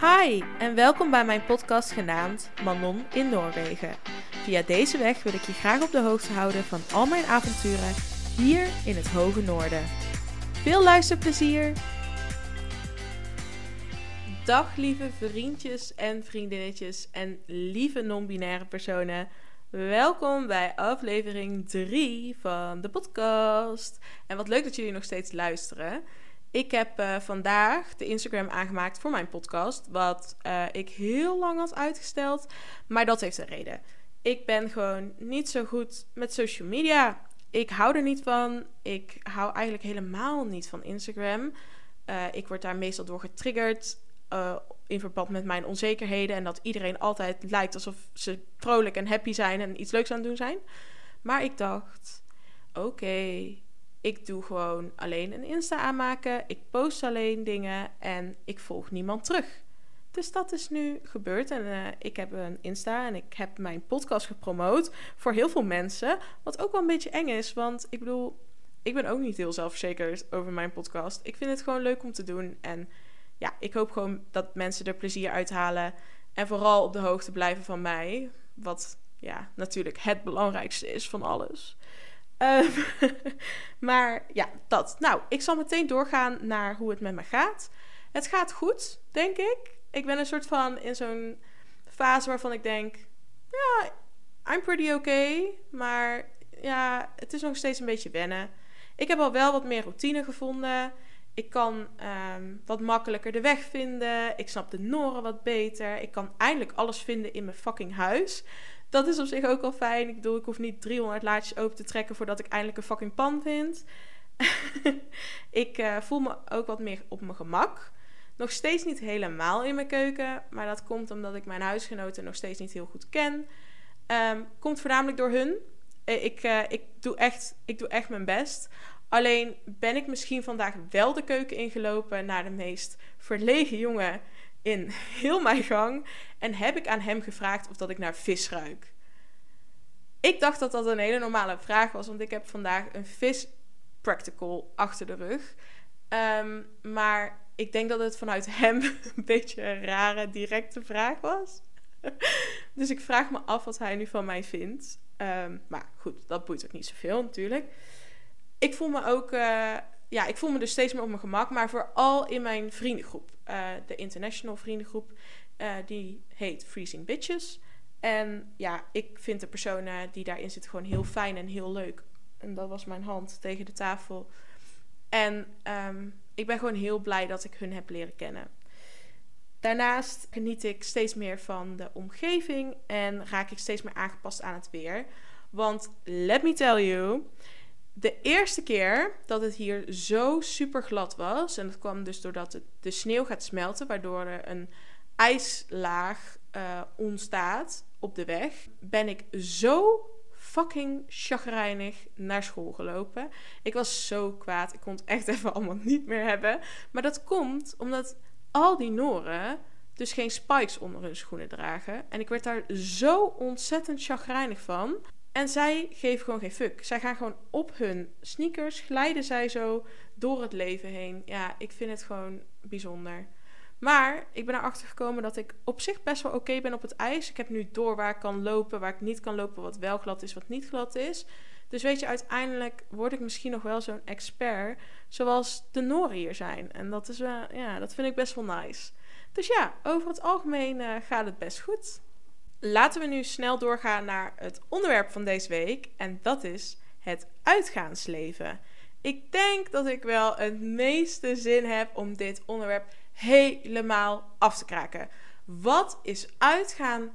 Hi en welkom bij mijn podcast genaamd Manon in Noorwegen. Via deze weg wil ik je graag op de hoogte houden van al mijn avonturen hier in het hoge noorden. Veel luisterplezier! Dag lieve vriendjes en vriendinnetjes en lieve non-binaire personen. Welkom bij aflevering 3 van de podcast. En wat leuk dat jullie nog steeds luisteren. Ik heb uh, vandaag de Instagram aangemaakt voor mijn podcast, wat uh, ik heel lang had uitgesteld. Maar dat heeft een reden. Ik ben gewoon niet zo goed met social media. Ik hou er niet van. Ik hou eigenlijk helemaal niet van Instagram. Uh, ik word daar meestal door getriggerd. in verband met mijn onzekerheden. En dat iedereen altijd lijkt alsof ze vrolijk en happy zijn en iets leuks aan het doen zijn. Maar ik dacht: oké, ik doe gewoon alleen een Insta aanmaken. Ik post alleen dingen en ik volg niemand terug. Dus dat is nu gebeurd. En uh, ik heb een Insta en ik heb mijn podcast gepromoot voor heel veel mensen. Wat ook wel een beetje eng is. Want ik bedoel, ik ben ook niet heel zelfverzekerd over mijn podcast. Ik vind het gewoon leuk om te doen. En ja, ik hoop gewoon dat mensen er plezier uithalen. En vooral op de hoogte blijven van mij. Wat ja, natuurlijk het belangrijkste is van alles. Um, maar ja, dat. Nou, ik zal meteen doorgaan naar hoe het met me gaat. Het gaat goed, denk ik. Ik ben een soort van in zo'n fase waarvan ik denk: ja, I'm pretty okay. Maar ja, het is nog steeds een beetje wennen. Ik heb al wel wat meer routine gevonden. Ik kan um, wat makkelijker de weg vinden. Ik snap de noren wat beter. Ik kan eindelijk alles vinden in mijn fucking huis dat is op zich ook al fijn. Ik bedoel, ik hoef niet 300 laadjes open te trekken voordat ik eindelijk een fucking pan vind. ik uh, voel me ook wat meer op mijn gemak. Nog steeds niet helemaal in mijn keuken, maar dat komt omdat ik mijn huisgenoten nog steeds niet heel goed ken. Um, komt voornamelijk door hun. Eh, ik, uh, ik, doe echt, ik doe echt mijn best. Alleen ben ik misschien vandaag wel de keuken ingelopen naar de meest verlegen jongen in heel mijn gang en heb ik aan hem gevraagd of dat ik naar vis ruik. Ik dacht dat dat een hele normale vraag was, want ik heb vandaag een vis practical achter de rug. Um, maar ik denk dat het vanuit hem een beetje een rare, directe vraag was. dus ik vraag me af wat hij nu van mij vindt. Um, maar goed, dat boeit ook niet zoveel natuurlijk. Ik voel me ook uh, ja, ik voel me dus steeds meer op mijn gemak. Maar vooral in mijn vriendengroep. Uh, de international vriendengroep. Uh, die heet Freezing Bitches. En ja, ik vind de personen die daarin zitten gewoon heel fijn en heel leuk. En dat was mijn hand tegen de tafel. En um, ik ben gewoon heel blij dat ik hun heb leren kennen. Daarnaast geniet ik steeds meer van de omgeving en raak ik steeds meer aangepast aan het weer. Want let me tell you, de eerste keer dat het hier zo super glad was, en dat kwam dus doordat het, de sneeuw gaat smelten, waardoor er een ijslaag uh, ontstaat op de weg, ben ik zo fucking chagrijnig naar school gelopen. Ik was zo kwaad. Ik kon het echt even allemaal niet meer hebben. Maar dat komt omdat al die Noren dus geen spikes onder hun schoenen dragen. En ik werd daar zo ontzettend chagrijnig van. En zij geven gewoon geen fuck. Zij gaan gewoon op hun sneakers, glijden zij zo door het leven heen. Ja, ik vind het gewoon bijzonder. Maar ik ben erachter gekomen dat ik op zich best wel oké ben op het ijs. Ik heb nu door waar ik kan lopen, waar ik niet kan lopen, wat wel glad is, wat niet glad is. Dus weet je, uiteindelijk word ik misschien nog wel zo'n expert zoals de Noren hier zijn. En dat is ja, dat vind ik best wel nice. Dus ja, over het algemeen uh, gaat het best goed. Laten we nu snel doorgaan naar het onderwerp van deze week. En dat is het uitgaansleven. Ik denk dat ik wel het meeste zin heb om dit onderwerp helemaal af te kraken. Wat is uitgaan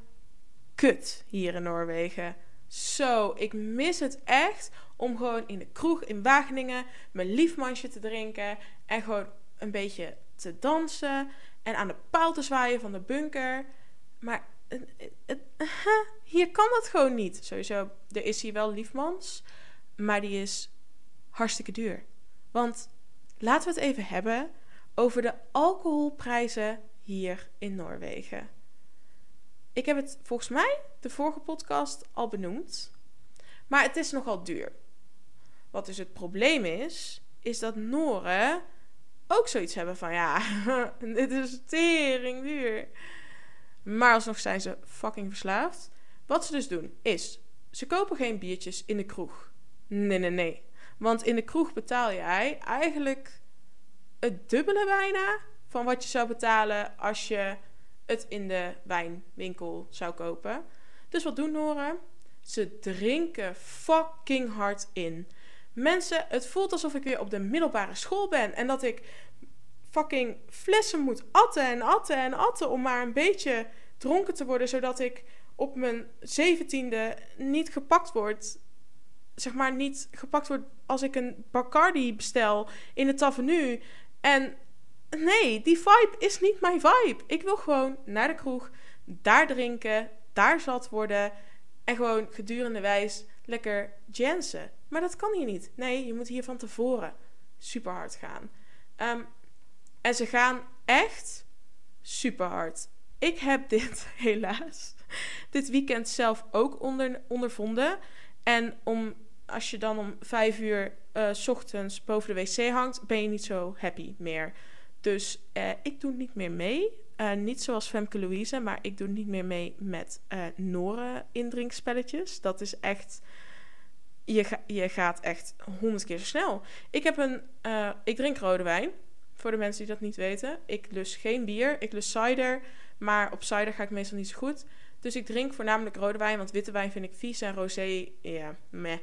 kut hier in Noorwegen? Zo, ik mis het echt om gewoon in de kroeg in Wageningen mijn liefmansje te drinken en gewoon een beetje te dansen en aan de paal te zwaaien van de bunker. Maar hier kan dat gewoon niet. Sowieso, er is hier wel liefmans, maar die is hartstikke duur. Want laten we het even hebben over de alcoholprijzen hier in Noorwegen. Ik heb het volgens mij de vorige podcast al benoemd, maar het is nogal duur. Wat dus het probleem is, is dat Noren ook zoiets hebben van ja, dit is tering duur. Maar alsnog zijn ze fucking verslaafd. Wat ze dus doen is, ze kopen geen biertjes in de kroeg. Nee, nee, nee. Want in de kroeg betaal jij eigenlijk het dubbele bijna van wat je zou betalen als je het in de wijnwinkel zou kopen. Dus wat doen Noren? Ze drinken fucking hard in. Mensen, het voelt alsof ik weer op de middelbare school ben en dat ik fucking flessen moet atten en atten en atten om maar een beetje dronken te worden, zodat ik op mijn zeventiende niet gepakt word. Zeg maar niet gepakt word als ik een Bacardi bestel in het tavenue. En nee, die vibe is niet mijn vibe. Ik wil gewoon naar de kroeg, daar drinken, daar zat worden en gewoon gedurende wijs lekker jansen. Maar dat kan hier niet. Nee, je moet hier van tevoren super hard gaan. Um, en ze gaan echt super hard. Ik heb dit helaas dit weekend zelf ook onder, ondervonden. En om, als je dan om vijf uur uh, s ochtends boven de wc hangt, ben je niet zo happy meer. Dus uh, ik doe niet meer mee. Uh, niet zoals Femke Louise, maar ik doe niet meer mee met Noren indrinkspelletjes. Dat is echt. Je, je gaat echt honderd keer zo snel. Ik, heb een, ik drink rode wijn. Voor de mensen die dat niet weten. Ik lus geen bier. Ik lus cider. Maar op cider ga ik meestal niet zo goed. Dus ik drink voornamelijk rode wijn. Want witte wijn vind ik vies. En rosé, ja, meh.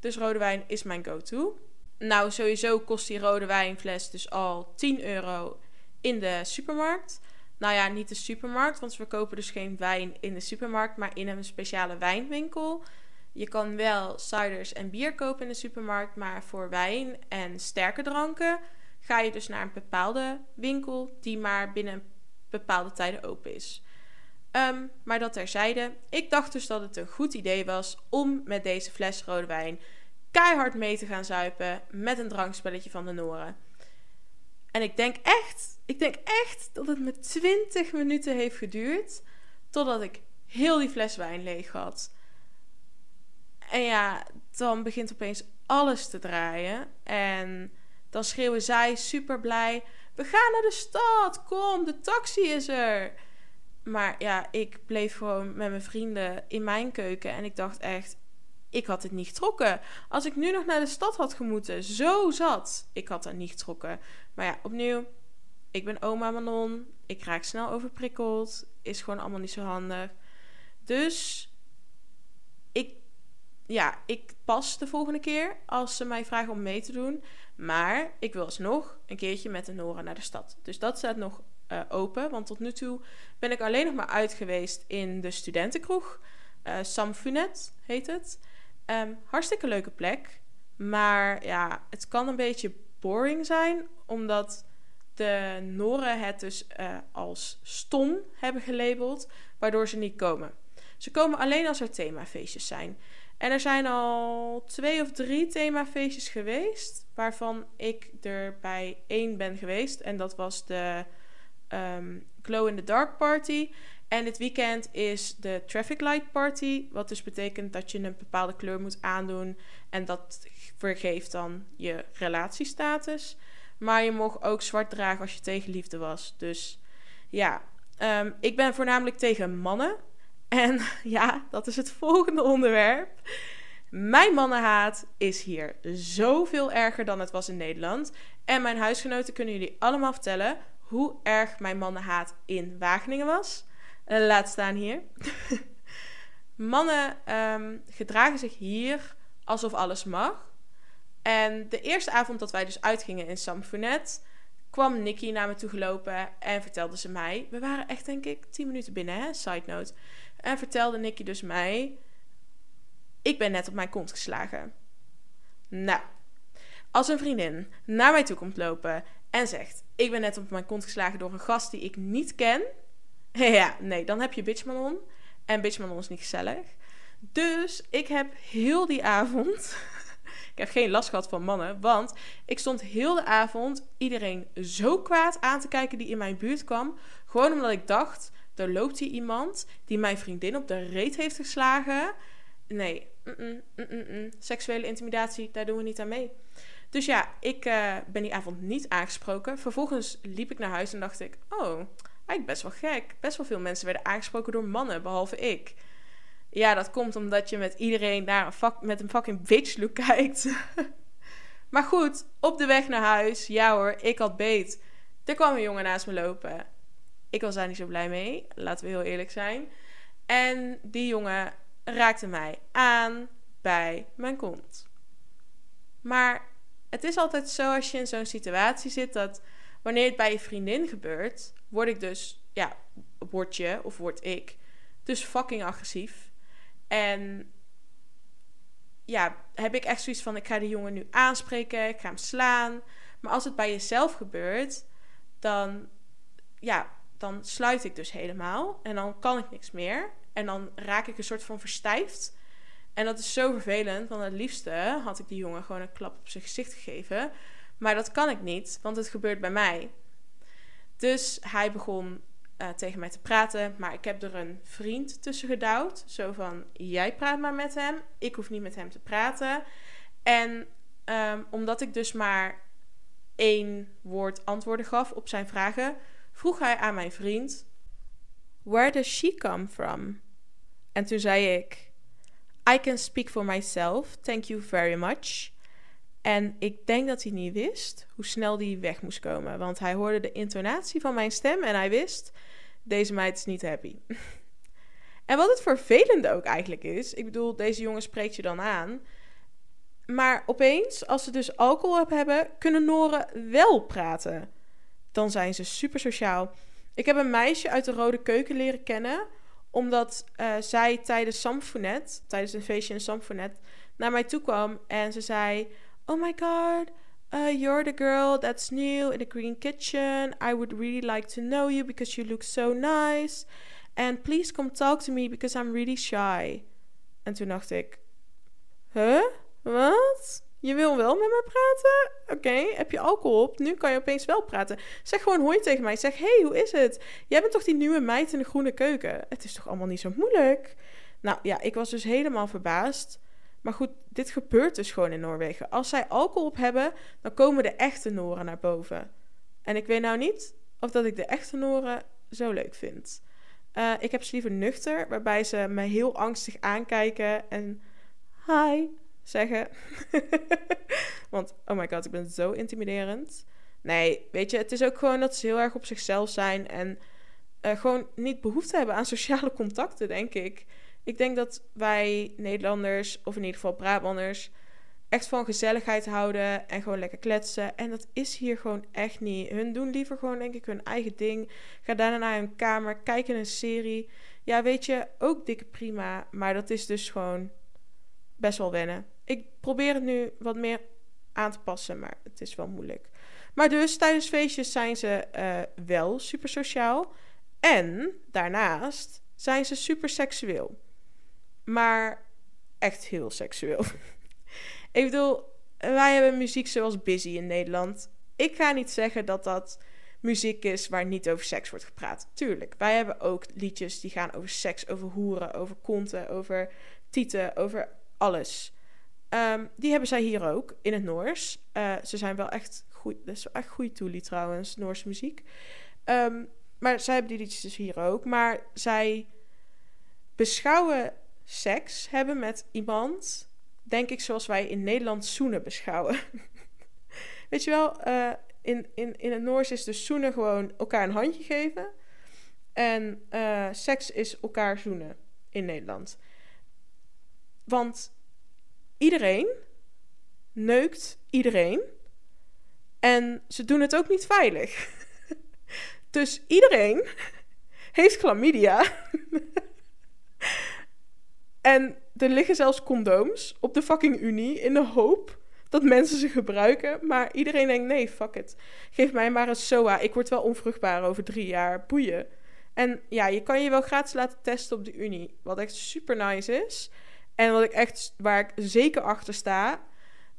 Dus rode wijn is mijn go-to. Nou, sowieso kost die rode wijnfles dus al 10 euro in de supermarkt. Nou ja, niet de supermarkt, want we kopen dus geen wijn in de supermarkt, maar in een speciale wijnwinkel. Je kan wel ciders en bier kopen in de supermarkt, maar voor wijn en sterke dranken ga je dus naar een bepaalde winkel die maar binnen bepaalde tijden open is. Um, maar dat terzijde. Ik dacht dus dat het een goed idee was om met deze fles rode wijn keihard mee te gaan zuipen met een drankspelletje van de Noren. En ik denk echt, ik denk echt dat het me 20 minuten heeft geduurd totdat ik heel die fles wijn leeg had. En ja, dan begint opeens alles te draaien. En dan schreeuwen zij super blij: We gaan naar de stad, kom, de taxi is er. Maar ja, ik bleef gewoon met mijn vrienden in mijn keuken en ik dacht echt: ik had het niet getrokken. Als ik nu nog naar de stad had gemoeten, zo zat, ik had dat niet getrokken. Maar ja, opnieuw, ik ben oma Manon, ik raak snel overprikkeld, is gewoon allemaal niet zo handig. Dus ik, ja, ik pas de volgende keer als ze mij vragen om mee te doen. Maar ik wil alsnog een keertje met de Nora naar de stad. Dus dat staat nog uh, open. Want tot nu toe ben ik alleen nog maar uit geweest in de studentenkroeg. Uh, Sam Funet heet het. Um, hartstikke leuke plek. Maar ja, het kan een beetje boring zijn. Omdat de Noren het dus uh, als stom hebben gelabeld. Waardoor ze niet komen. Ze komen alleen als er themafeestjes zijn. En er zijn al twee of drie themafeestjes geweest, waarvan ik er bij één ben geweest. En dat was de um, Glow in the Dark Party. En dit weekend is de Traffic Light Party, wat dus betekent dat je een bepaalde kleur moet aandoen. En dat vergeeft dan je relatiestatus. Maar je mocht ook zwart dragen als je tegen liefde was. Dus ja, um, ik ben voornamelijk tegen mannen. En ja, dat is het volgende onderwerp. Mijn mannenhaat is hier zoveel erger dan het was in Nederland. En mijn huisgenoten kunnen jullie allemaal vertellen hoe erg mijn mannenhaat in Wageningen was. Uh, laat staan hier. Mannen um, gedragen zich hier alsof alles mag. En de eerste avond dat wij dus uitgingen in Samfunet, kwam Nicky naar me toe gelopen en vertelde ze mij. We waren echt, denk ik, 10 minuten binnen, hè? Side note. En vertelde Nicky dus mij: Ik ben net op mijn kont geslagen. Nou, als een vriendin naar mij toe komt lopen en zegt: Ik ben net op mijn kont geslagen door een gast die ik niet ken. Ja, nee, dan heb je bitchmanon. En bitchmanon is niet gezellig. Dus ik heb heel die avond. ik heb geen last gehad van mannen. Want ik stond heel de avond iedereen zo kwaad aan te kijken die in mijn buurt kwam. Gewoon omdat ik dacht er loopt hier iemand die mijn vriendin op de reet heeft geslagen. Nee, mm -mm, mm seksuele intimidatie, daar doen we niet aan mee. Dus ja, ik eh, ben die avond niet aangesproken. Vervolgens liep ik naar huis en dacht ik: Oh, eigenlijk best wel gek. Best wel veel mensen werden aangesproken door mannen, behalve ik. Ja, dat komt omdat je met iedereen naar een vak, met een fucking bitch look kijkt. maar goed, op de weg naar huis, ja hoor, ik had beet. Er kwam een jongen naast me lopen. Ik was daar niet zo blij mee, laten we heel eerlijk zijn. En die jongen raakte mij aan bij mijn kont. Maar het is altijd zo als je in zo'n situatie zit dat wanneer het bij je vriendin gebeurt, word ik dus, ja, word je of word ik dus fucking agressief. En ja, heb ik echt zoiets van: ik ga die jongen nu aanspreken, ik ga hem slaan. Maar als het bij jezelf gebeurt, dan, ja, dan sluit ik dus helemaal. En dan kan ik niks meer. En dan raak ik een soort van verstijfd. En dat is zo vervelend, want het liefste had ik die jongen gewoon een klap op zijn gezicht gegeven. Maar dat kan ik niet, want het gebeurt bij mij. Dus hij begon uh, tegen mij te praten, maar ik heb er een vriend tussen gedouwd. Zo van, jij praat maar met hem, ik hoef niet met hem te praten. En um, omdat ik dus maar één woord antwoorden gaf op zijn vragen, vroeg hij aan mijn vriend: Where does she come from? En toen zei ik: I can speak for myself, thank you very much. En ik denk dat hij niet wist hoe snel die weg moest komen. Want hij hoorde de intonatie van mijn stem en hij wist: deze meid is niet happy. en wat het vervelende ook eigenlijk is: ik bedoel, deze jongen spreekt je dan aan. Maar opeens, als ze dus alcohol op hebben, kunnen Noren wel praten. Dan zijn ze super sociaal. Ik heb een meisje uit de Rode Keuken leren kennen, omdat uh, zij tijdens Samfonet, tijdens een feestje in Samfonet, naar mij toe kwam en ze zei: Oh my god, uh, you're the girl that's new in the green kitchen. I would really like to know you because you look so nice. And please come talk to me because I'm really shy. En toen dacht ik: Huh? Wat? Je wil wel met me praten? Oké, heb je alcohol op? Nu kan je opeens wel praten. Zeg gewoon hoi tegen mij. Zeg, hey, hoe is het? Jij bent toch die nieuwe meid in de groene keuken? Het is toch allemaal niet zo moeilijk? Nou ja, ik was dus helemaal verbaasd. Maar goed, dit gebeurt dus gewoon in Noorwegen. Als zij alcohol op hebben, dan komen de echte Noren naar boven. En ik weet nou niet of dat ik de echte Noren zo leuk vind. Uh, ik heb ze liever nuchter, waarbij ze me heel angstig aankijken en hi, zeggen. Want, oh my god, ik ben zo intimiderend. Nee, weet je, het is ook gewoon dat ze heel erg op zichzelf zijn en uh, gewoon niet behoefte hebben aan sociale contacten, denk ik. Ik denk dat wij Nederlanders, of in ieder geval Brabanders, echt van gezelligheid houden en gewoon lekker kletsen. En dat is hier gewoon echt niet. Hun doen liever gewoon, denk ik, hun eigen ding. Ga daarna naar hun kamer, kijken een serie. Ja, weet je, ook dikke prima. Maar dat is dus gewoon best wel wennen. Ik probeer het nu wat meer aan te passen, maar het is wel moeilijk. Maar dus tijdens feestjes zijn ze uh, wel super sociaal. En daarnaast zijn ze super seksueel. Maar echt heel seksueel. ik bedoel, wij hebben muziek zoals Busy in Nederland. Ik ga niet zeggen dat dat muziek is waar niet over seks wordt gepraat. Tuurlijk, wij hebben ook liedjes die gaan over seks, over hoeren, over konten, over tieten, over alles. Um, die hebben zij hier ook, in het Noors. Uh, ze zijn wel echt goed, dat is echt goede toelie trouwens, Noorse muziek. Um, maar zij hebben die liedjes dus hier ook. Maar zij beschouwen seks hebben met iemand, denk ik zoals wij in Nederland zoenen beschouwen. Weet je wel, uh, in, in, in het Noors is dus zoenen gewoon elkaar een handje geven. En uh, seks is elkaar zoenen in Nederland. Want iedereen neukt iedereen. En ze doen het ook niet veilig. dus iedereen heeft chlamydia. en er liggen zelfs condooms op de fucking Unie in de hoop dat mensen ze gebruiken. Maar iedereen denkt: nee, fuck it. Geef mij maar een SOA. Ik word wel onvruchtbaar over drie jaar. Boeien. En ja, je kan je wel gratis laten testen op de Unie. Wat echt super nice is. En wat ik echt, waar ik zeker achter sta.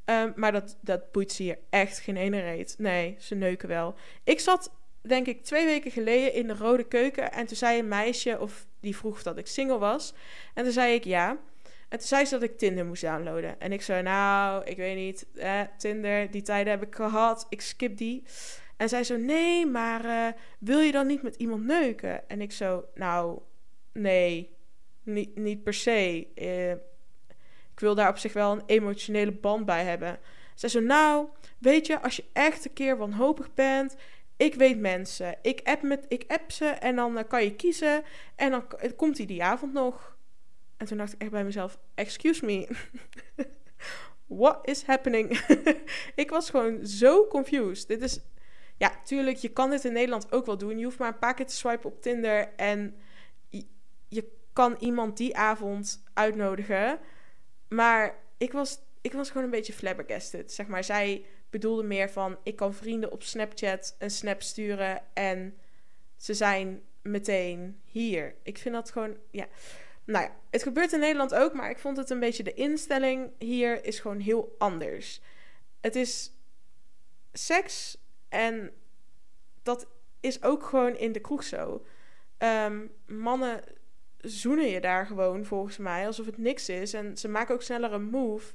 Um, maar dat, dat boeit ze hier echt geen ene reet. Nee, ze neuken wel. Ik zat, denk ik, twee weken geleden in de Rode Keuken. En toen zei een meisje, of die vroeg dat ik single was. En toen zei ik ja. En toen zei ze dat ik Tinder moest downloaden. En ik zei, nou, ik weet niet, Tinder, die tijden heb ik gehad, ik skip die. En zij zo, nee, maar eh, wil je dan niet met iemand neuken? En ik zo, nou, nee, niet, niet per se. Uh, ik wil daar op zich wel een emotionele band bij hebben. Zij zo, nou, weet je, als je echt een keer wanhopig bent, ik weet mensen. Ik app, met, ik app ze en dan uh, kan je kiezen. En dan komt hij die avond nog. En toen dacht ik echt bij mezelf, excuse me. What is happening? ik was gewoon zo confused. Dit is, ja, tuurlijk, je kan dit in Nederland ook wel doen. Je hoeft maar een paar keer te swipen op Tinder en je kan iemand die avond uitnodigen. Maar ik was, ik was gewoon een beetje flabbergasted. Zeg maar, zij bedoelde meer van... ik kan vrienden op Snapchat een snap sturen... en ze zijn meteen hier. Ik vind dat gewoon... Ja. Nou ja, het gebeurt in Nederland ook... maar ik vond het een beetje... de instelling hier is gewoon heel anders. Het is seks en dat is ook gewoon in de kroeg zo. Um, mannen zoenen je daar gewoon volgens mij alsof het niks is. En ze maken ook sneller een move.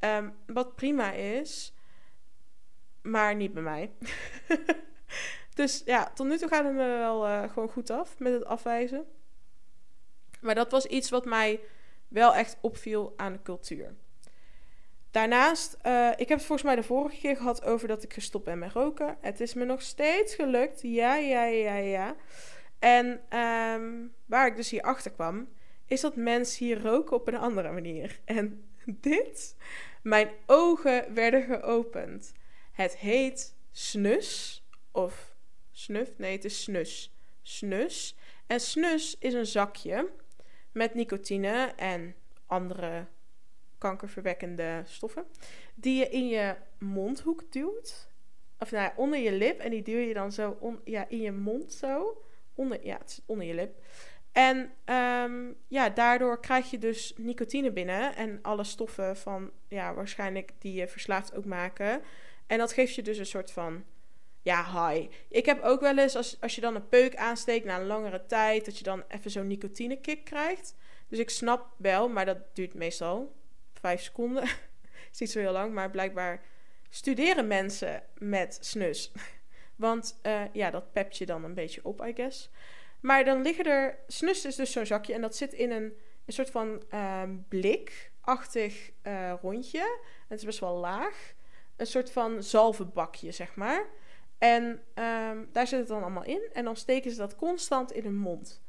Um, wat prima is, maar niet bij mij. dus ja, tot nu toe gaat het me wel uh, gewoon goed af met het afwijzen. Maar dat was iets wat mij wel echt opviel aan de cultuur. Daarnaast, uh, ik heb het volgens mij de vorige keer gehad over dat ik gestopt ben met roken. Het is me nog steeds gelukt. Ja, ja, ja, ja. En um, waar ik dus hier achter kwam, is dat mensen hier roken op een andere manier. En dit, mijn ogen werden geopend. Het heet snus of snuf. Nee, het is snus. Snus. En snus is een zakje met nicotine en andere kankerverwekkende stoffen. Die je in je mondhoek duwt. Of nou, onder je lip. En die duw je dan zo ja, in je mond zo. Onder, ja, het zit onder je lip. En um, ja, daardoor krijg je dus nicotine binnen. En alle stoffen van, ja, waarschijnlijk die je verslaafd ook maken. En dat geeft je dus een soort van, ja, high. Ik heb ook wel eens, als, als je dan een peuk aansteekt na een langere tijd, dat je dan even zo'n nicotine kick krijgt. Dus ik snap wel, maar dat duurt meestal vijf seconden. is niet zo heel lang, maar blijkbaar studeren mensen met snus. Want uh, ja, dat pept je dan een beetje op, I guess. Maar dan liggen er... Snus is dus zo'n zakje en dat zit in een, een soort van uh, blikachtig uh, rondje. Het is best wel laag. Een soort van zalvenbakje, zeg maar. En um, daar zit het dan allemaal in. En dan steken ze dat constant in hun mond.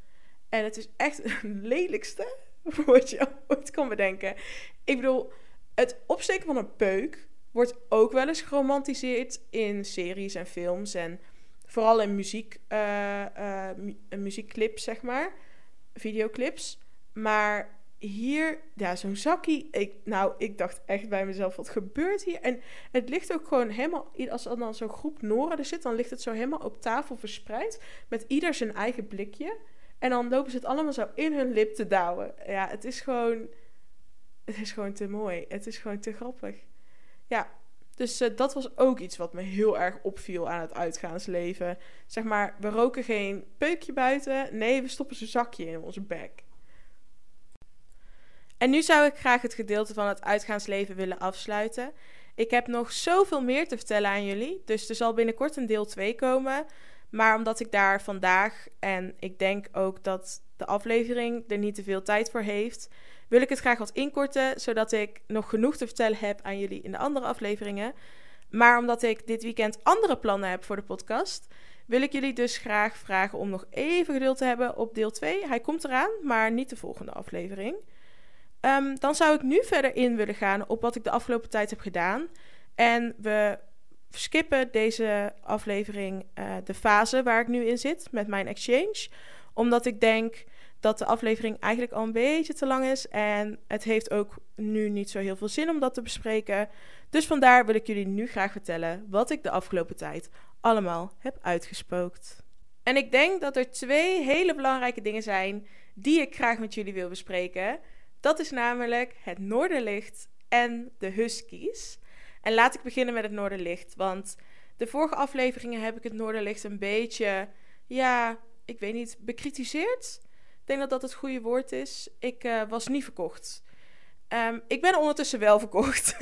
En het is echt het lelijkste wat je ooit kan bedenken. Ik bedoel, het opsteken van een peuk wordt ook wel eens geromantiseerd in series en films. En vooral in muziek, uh, uh, muziekclips, zeg maar. Videoclips. Maar hier, ja, zo'n zakkie. Ik, nou, ik dacht echt bij mezelf, wat gebeurt hier? En het ligt ook gewoon helemaal, als er dan zo'n groep Noren er zit, dan ligt het zo helemaal op tafel verspreid. Met ieder zijn eigen blikje. En dan lopen ze het allemaal zo in hun lip te douwen. Ja, het is gewoon. Het is gewoon te mooi. Het is gewoon te grappig. Ja, dus uh, dat was ook iets wat me heel erg opviel aan het uitgaansleven. Zeg maar, we roken geen peukje buiten. Nee, we stoppen zo'n zakje in onze bek. En nu zou ik graag het gedeelte van het uitgaansleven willen afsluiten. Ik heb nog zoveel meer te vertellen aan jullie. Dus er zal binnenkort een deel 2 komen. Maar omdat ik daar vandaag en ik denk ook dat de aflevering er niet te veel tijd voor heeft, wil ik het graag wat inkorten, zodat ik nog genoeg te vertellen heb aan jullie in de andere afleveringen. Maar omdat ik dit weekend andere plannen heb voor de podcast, wil ik jullie dus graag vragen om nog even geduld te hebben op deel 2. Hij komt eraan, maar niet de volgende aflevering. Um, dan zou ik nu verder in willen gaan op wat ik de afgelopen tijd heb gedaan. En we skippen deze aflevering uh, de fase waar ik nu in zit met mijn exchange. Omdat ik denk dat de aflevering eigenlijk al een beetje te lang is. En het heeft ook nu niet zo heel veel zin om dat te bespreken. Dus vandaar wil ik jullie nu graag vertellen wat ik de afgelopen tijd allemaal heb uitgespookt. En ik denk dat er twee hele belangrijke dingen zijn die ik graag met jullie wil bespreken. Dat is namelijk het Noorderlicht en de Huskies. En laat ik beginnen met het Noorderlicht. Want de vorige afleveringen heb ik het Noorderlicht een beetje, ja, ik weet niet, bekritiseerd. Denk dat dat het goede woord is. Ik uh, was niet verkocht. Ehm, ik ben ondertussen wel verkocht.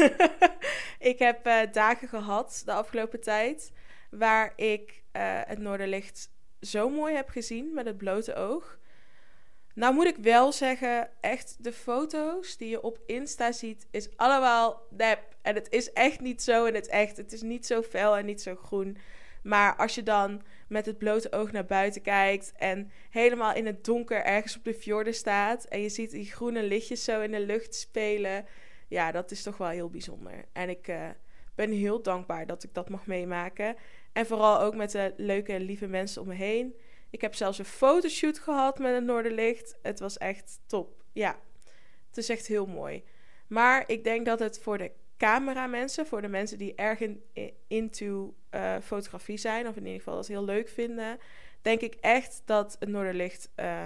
ik heb eh, dagen gehad de afgelopen tijd waar ik uh, het Noorderlicht zo mooi heb gezien met het blote oog. Nou moet ik wel zeggen, echt de foto's die je op Insta ziet, is allemaal nep. En het is echt niet zo in het echt. Het is niet zo fel en niet zo groen. Maar als je dan met het blote oog naar buiten kijkt en helemaal in het donker ergens op de fjorden staat en je ziet die groene lichtjes zo in de lucht spelen, ja, dat is toch wel heel bijzonder. En ik uh, ben heel dankbaar dat ik dat mag meemaken. En vooral ook met de leuke, lieve mensen om me heen. Ik heb zelfs een fotoshoot gehad met het Noorderlicht. Het was echt top. Ja, het is echt heel mooi. Maar ik denk dat het voor de cameramensen, voor de mensen die erg in, into uh, fotografie zijn, of in ieder geval dat heel leuk vinden, denk ik echt dat het Noorderlicht uh,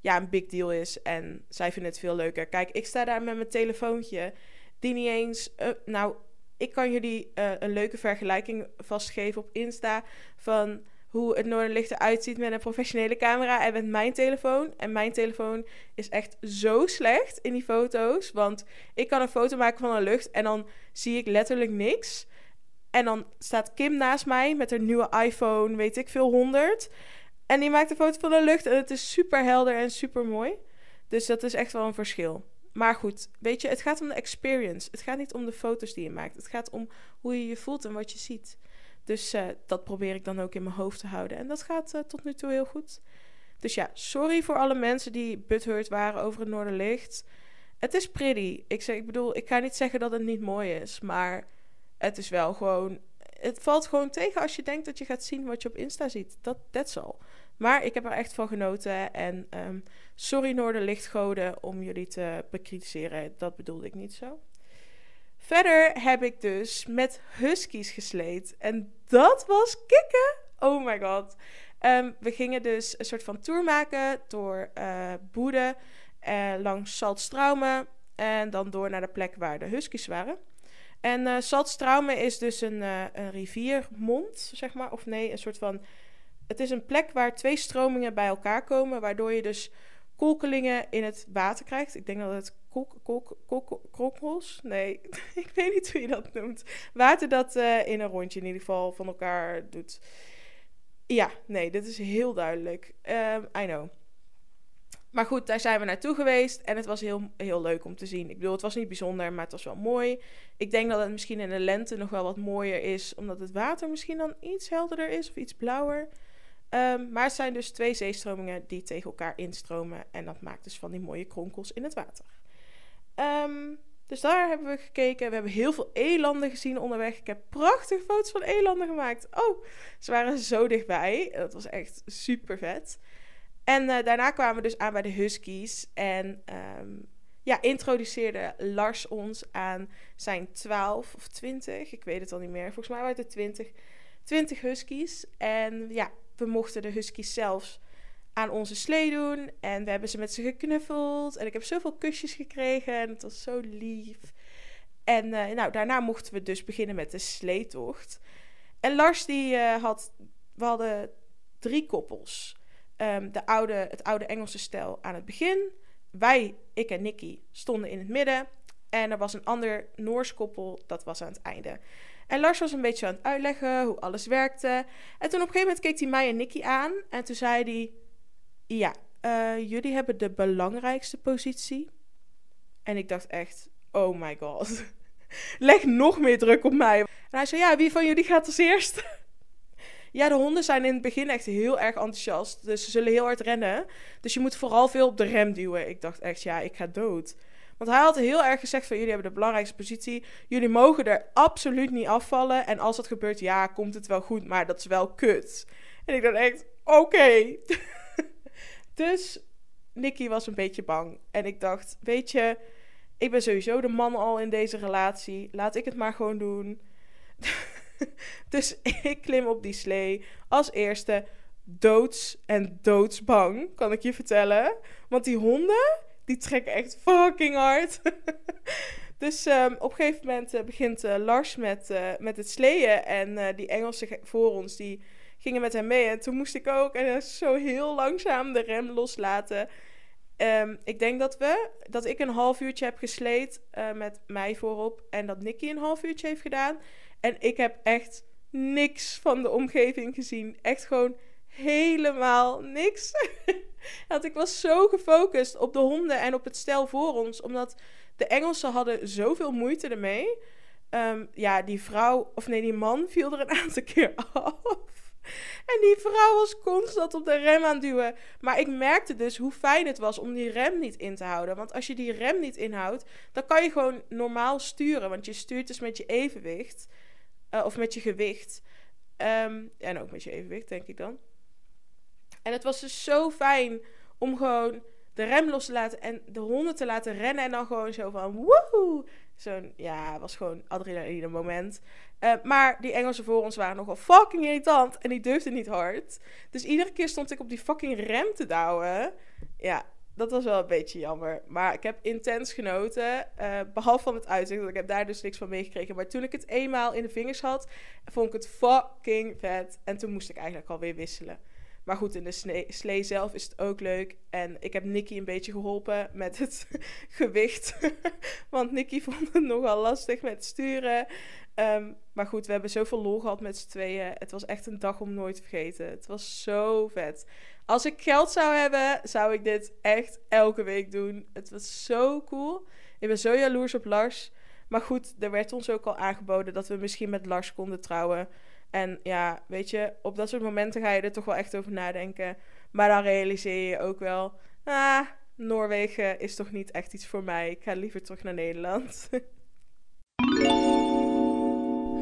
ja, een big deal is. En zij vinden het veel leuker. Kijk, ik sta daar met mijn telefoontje, die niet eens. Uh, nou, ik kan jullie een leuke vergelijking vastgeven op Insta van hoe het Noorderlicht eruit ziet met een professionele camera en met mijn telefoon. En mijn telefoon is echt zo slecht in die foto's. Want ik kan een foto maken van een lucht en dan zie ik letterlijk niks. En dan staat Kim naast mij met haar nieuwe iPhone, weet ik veel, 100. En die maakt een foto van de lucht en het is super helder en super mooi. Dus dat is echt wel een verschil. Maar goed, weet je, het gaat om de experience. Het gaat niet om de foto's die je maakt. Het gaat om hoe je je voelt en wat je ziet. Dus uh, dat probeer ik dan ook in mijn hoofd te houden. En dat gaat uh, tot nu toe heel goed. Dus ja, sorry voor alle mensen die butthurt waren over het Noorderlicht. Het is pretty. Ik, zeg, ik bedoel, ik ga niet zeggen dat het niet mooi is. Maar het is wel gewoon... Het valt gewoon tegen als je denkt dat je gaat zien wat je op Insta ziet. Dat that's all. Maar ik heb er echt van genoten. En um, sorry Noorderlichtgoden om jullie te bekritiseren. Dat bedoelde ik niet zo. Verder heb ik dus met huskies gesleed. En dat was kicken. Oh my god. Um, we gingen dus een soort van tour maken door uh, Boede, uh, langs Saltstraumen en dan door naar de plek waar de huskies waren. En uh, is dus een, een riviermond, zeg maar. Of nee, een soort van... Het is een plek waar twee stromingen bij elkaar komen, waardoor je dus kolkelingen in het water krijgt. Ik denk dat het kronkels. Nee, ik weet niet hoe je dat noemt. Water dat uh, in een rondje in ieder geval van elkaar doet. Ja, nee, dit is heel duidelijk. Um, I know. Maar goed, daar zijn we naartoe geweest en het was heel, heel leuk om te zien. Ik bedoel, het was niet bijzonder, maar het was wel mooi. Ik denk dat het misschien in de lente nog wel wat mooier is, omdat het water misschien dan iets helderder is of iets blauwer. Um, maar het zijn dus twee zeestromingen die tegen elkaar instromen en dat maakt dus van die mooie kronkels in het water. Um, dus daar hebben we gekeken. We hebben heel veel elanden gezien onderweg. Ik heb prachtige foto's van elanden gemaakt. Oh, ze waren zo dichtbij. Dat was echt super vet. En uh, daarna kwamen we dus aan bij de Huskies. En um, ja, introduceerde Lars ons aan zijn 12 of 20. Ik weet het al niet meer. Volgens mij waren het 20, 20 Huskies. En ja, we mochten de Huskies zelfs aan onze slee doen. En we hebben ze met ze geknuffeld. En ik heb zoveel kusjes gekregen. En het was zo lief. En uh, nou, daarna mochten we dus beginnen met de sleetocht. En Lars die uh, had... We hadden drie koppels. Um, de oude, het oude Engelse stel aan het begin. Wij, ik en Nicky, stonden in het midden. En er was een ander Noors koppel, dat was aan het einde. En Lars was een beetje aan het uitleggen hoe alles werkte. En toen op een gegeven moment keek hij mij en Nicky aan. En toen zei hij... Ja, uh, jullie hebben de belangrijkste positie. En ik dacht echt, oh my god. Leg nog meer druk op mij. En hij zei, ja, wie van jullie gaat als eerst? Ja, de honden zijn in het begin echt heel erg enthousiast. Dus ze zullen heel hard rennen. Dus je moet vooral veel op de rem duwen. Ik dacht echt, ja, ik ga dood. Want hij had heel erg gezegd van jullie hebben de belangrijkste positie. Jullie mogen er absoluut niet afvallen. En als dat gebeurt, ja, komt het wel goed. Maar dat is wel kut. En ik dacht echt, oké. Dus Nicky was een beetje bang. En ik dacht, weet je, ik ben sowieso de man al in deze relatie. Laat ik het maar gewoon doen. dus ik klim op die slee als eerste doods en doodsbang, kan ik je vertellen. Want die honden, die trekken echt fucking hard. dus um, op een gegeven moment uh, begint uh, Lars met, uh, met het sleeën. En die Engelsen voor ons, die gingen met hem mee. En toen moest ik ook en zo heel langzaam de rem loslaten. Ehm, ik denk dat we, dat ik een half uurtje heb gesleed eh, met mij voorop. En dat Nicky een half uurtje heeft gedaan. En ik heb echt niks van de omgeving gezien. Echt gewoon helemaal niks. Want ik was zo gefocust op de honden en op het stel voor ons. Omdat de Engelsen hadden zoveel moeite ermee. Um, ja, die vrouw, of nee, die man viel er een aantal keer af. En die vrouw was constant op de rem aan duwen. Maar ik merkte dus hoe fijn het was om die rem niet in te houden. Want als je die rem niet inhoudt, dan kan je gewoon normaal sturen. Want je stuurt dus met je evenwicht. Uh, of met je gewicht. Um, en ook met je evenwicht, denk ik dan. En het was dus zo fijn om gewoon de rem los te laten en de honden te laten rennen. En dan gewoon zo van woehoe. Zo'n, ja, was gewoon adrenaline moment. Uh, maar die Engelsen voor ons waren nogal fucking irritant. En die durfden niet hard. Dus iedere keer stond ik op die fucking rem te douwen. Ja, dat was wel een beetje jammer. Maar ik heb intens genoten. Uh, behalve van het uitzicht. Ik heb daar dus niks van meegekregen. Maar toen ik het eenmaal in de vingers had, vond ik het fucking vet. En toen moest ik eigenlijk alweer wisselen. Maar goed, in de slee zelf is het ook leuk. En ik heb Nicky een beetje geholpen met het gewicht. Want Nicky vond het nogal lastig met sturen. Ehm, maar goed, we hebben zoveel lol gehad met z'n tweeën. Het was echt een dag om nooit te vergeten. Het was zo vet. Als ik geld zou hebben, zou ik dit echt elke week doen. Het was zo cool. Ik ben zo jaloers op Lars. Maar goed, er werd ons ook al aangeboden dat we misschien met Lars konden trouwen. En ja, weet je, op dat soort momenten ga je er toch wel echt over nadenken. Maar dan realiseer je ook wel, ah, Noorwegen is toch niet echt iets voor mij. Ik ga liever terug naar Nederland.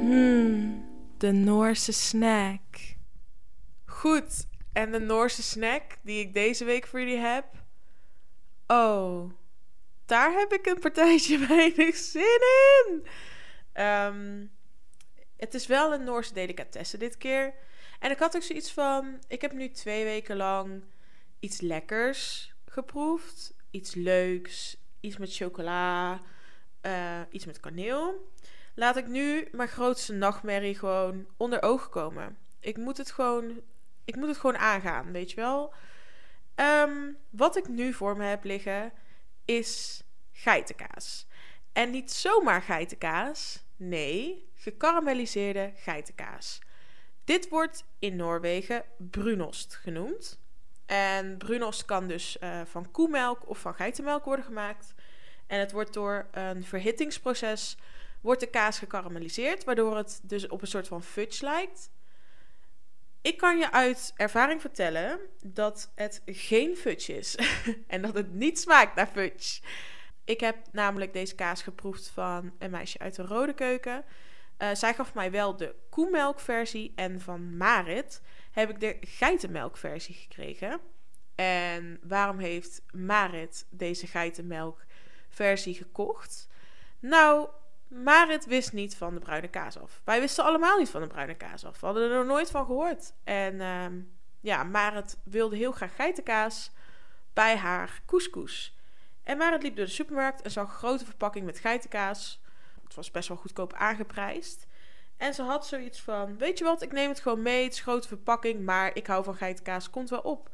hmm, de Noorse snack. Goed, en de Noorse snack die ik deze week voor jullie heb. Oh, daar heb ik een partijtje weinig zin in. Um, het is wel een Noorse delicatesse dit keer. En ik had ook zoiets van: ik heb nu twee weken lang iets lekkers geproefd. Iets leuks. Iets met chocola. Uh, iets met kaneel. Laat ik nu mijn grootste nachtmerrie gewoon onder ogen komen. Ik moet het gewoon, ik moet het gewoon aangaan, weet je wel. Um, wat ik nu voor me heb liggen is geitenkaas. En niet zomaar geitenkaas. Nee, gekarameliseerde geitenkaas. Dit wordt in Noorwegen brunost genoemd. En brunost kan dus uh, van koemelk of van geitenmelk worden gemaakt. En het wordt door een verhittingsproces wordt de kaas gekarameliseerd, waardoor het dus op een soort van fudge lijkt. Ik kan je uit ervaring vertellen dat het geen fudge is en dat het niet smaakt naar fudge. Ik heb namelijk deze kaas geproefd van een meisje uit de Rode Keuken. Uh, zij gaf mij wel de koemelkversie en van Marit heb ik de geitenmelkversie gekregen. En waarom heeft Marit deze geitenmelkversie gekocht? Nou, Marit wist niet van de bruine kaas af. Wij wisten allemaal niet van de bruine kaas af. We hadden er nog nooit van gehoord. En uh, ja, Marit wilde heel graag geitenkaas bij haar couscous. En Marit liep door de supermarkt en zag een grote verpakking met geitenkaas het was best wel goedkoop aangeprijsd. En ze had zoiets van: Weet je wat, ik neem het gewoon mee. Het is grote verpakking, maar ik hou van geitenkaas, komt wel op.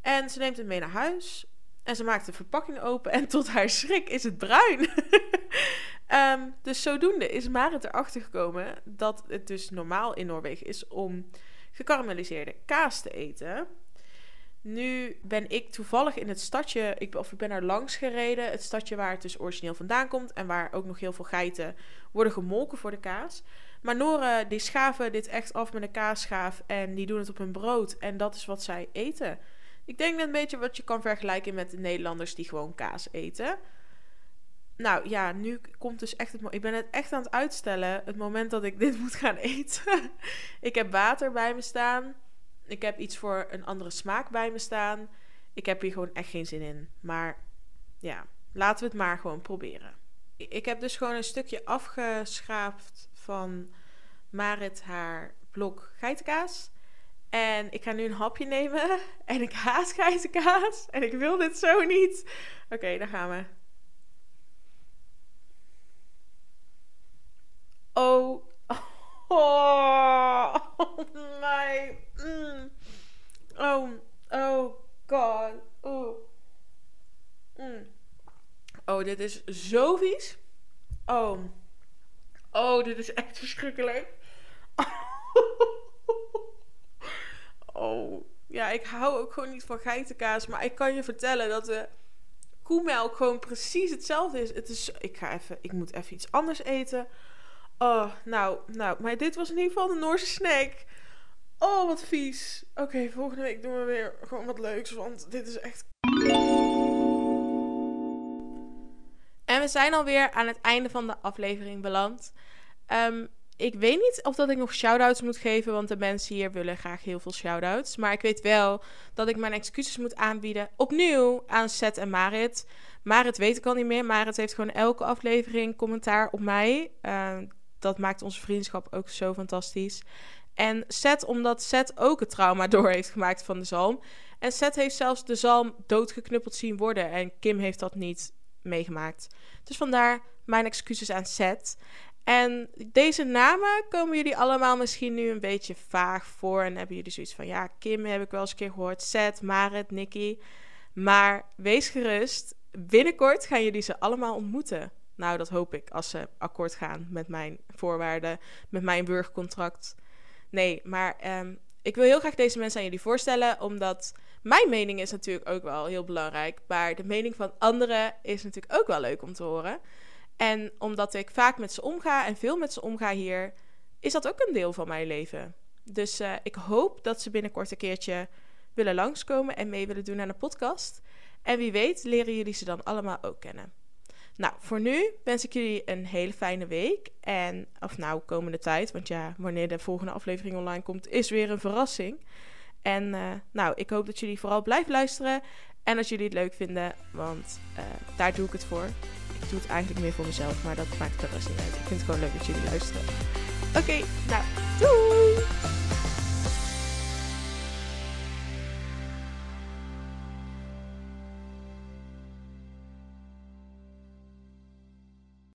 En ze neemt het mee naar huis. En ze maakt de verpakking open. En tot haar schrik is het bruin. um, dus zodoende is Marit erachter gekomen dat het dus normaal in Noorwegen is om gekarameliseerde kaas te eten. Nu ben ik toevallig in het stadje, ik, of ik ben er langs gereden, het stadje waar het dus origineel vandaan komt en waar ook nog heel veel geiten worden gemolken voor de kaas. Maar Noren die schaven dit echt af met een kaasschaaf en die doen het op hun brood en dat is wat zij eten. Ik denk net een beetje wat je kan vergelijken met de Nederlanders die gewoon kaas eten. Nou ja, nu komt dus echt het. Ik ben het echt aan het uitstellen. Het moment dat ik dit moet gaan eten. ik heb water bij me staan. Ik heb iets voor een andere smaak bij me staan. Ik heb hier gewoon echt geen zin in. Maar ja, laten we het maar gewoon proberen. Ik heb dus gewoon een stukje afgeschaapt van Marit haar blok geitenkaas. En ik ga nu een hapje nemen. En ik haat geitenkaas. En ik wil dit zo niet. Oké, okay, daar gaan we. Oh. Oh, oh my. Mm. Oh, oh god. Oh. Mm. Oh, dit is zo vies. Oh. Oh, dit is echt verschrikkelijk. Oh. Ja, ik hou ook gewoon niet van geitenkaas. Maar ik kan je vertellen dat de koemelk gewoon precies hetzelfde is. Het is ik ga even... Ik moet even iets anders eten. Oh, nou, nou. Maar dit was in ieder geval de Noorse snack. Oh, wat vies. Oké, volgende week doen we weer gewoon wat leuks. Want dit is echt... En we zijn alweer aan het einde van de aflevering beland. Um, ik weet niet of dat ik nog shout-outs moet geven, want de mensen hier willen graag heel veel shout-outs. Maar ik weet wel dat ik mijn excuses moet aanbieden. Opnieuw aan Seth en Marit. Marit weet ik al niet meer. Marit heeft gewoon elke aflevering commentaar op mij. Uh, dat maakt onze vriendschap ook zo fantastisch. En Seth, omdat Seth ook het trauma door heeft gemaakt van de zalm. En Seth heeft zelfs de zalm doodgeknuppeld zien worden. En Kim heeft dat niet meegemaakt. Dus vandaar mijn excuses aan Seth. En deze namen komen jullie allemaal misschien nu een beetje vaag voor. En hebben jullie zoiets van: ja, Kim heb ik wel eens een keer gehoord. Seth, Marit, Nikki. Maar wees gerust. Binnenkort gaan jullie ze allemaal ontmoeten. Nou, dat hoop ik als ze akkoord gaan met mijn voorwaarden, met mijn burgercontract. Nee, maar um, ik wil heel graag deze mensen aan jullie voorstellen, omdat mijn mening is natuurlijk ook wel heel belangrijk. Maar de mening van anderen is natuurlijk ook wel leuk om te horen. En omdat ik vaak met ze omga en veel met ze omga hier, is dat ook een deel van mijn leven. Dus uh, ik hoop dat ze binnenkort een keertje willen langskomen en mee willen doen aan de podcast. En wie weet leren jullie ze dan allemaal ook kennen. Nou, voor nu wens ik jullie een hele fijne week. En, of nou, komende tijd. Want ja, wanneer de volgende aflevering online komt, is weer een verrassing. En uh, nou, ik hoop dat jullie vooral blijven luisteren. En dat jullie het leuk vinden, want uh, daar doe ik het voor. Ik doe het eigenlijk meer voor mezelf, maar dat maakt er rest niet uit. Ik vind het gewoon leuk dat jullie luisteren. Oké, nou, doei!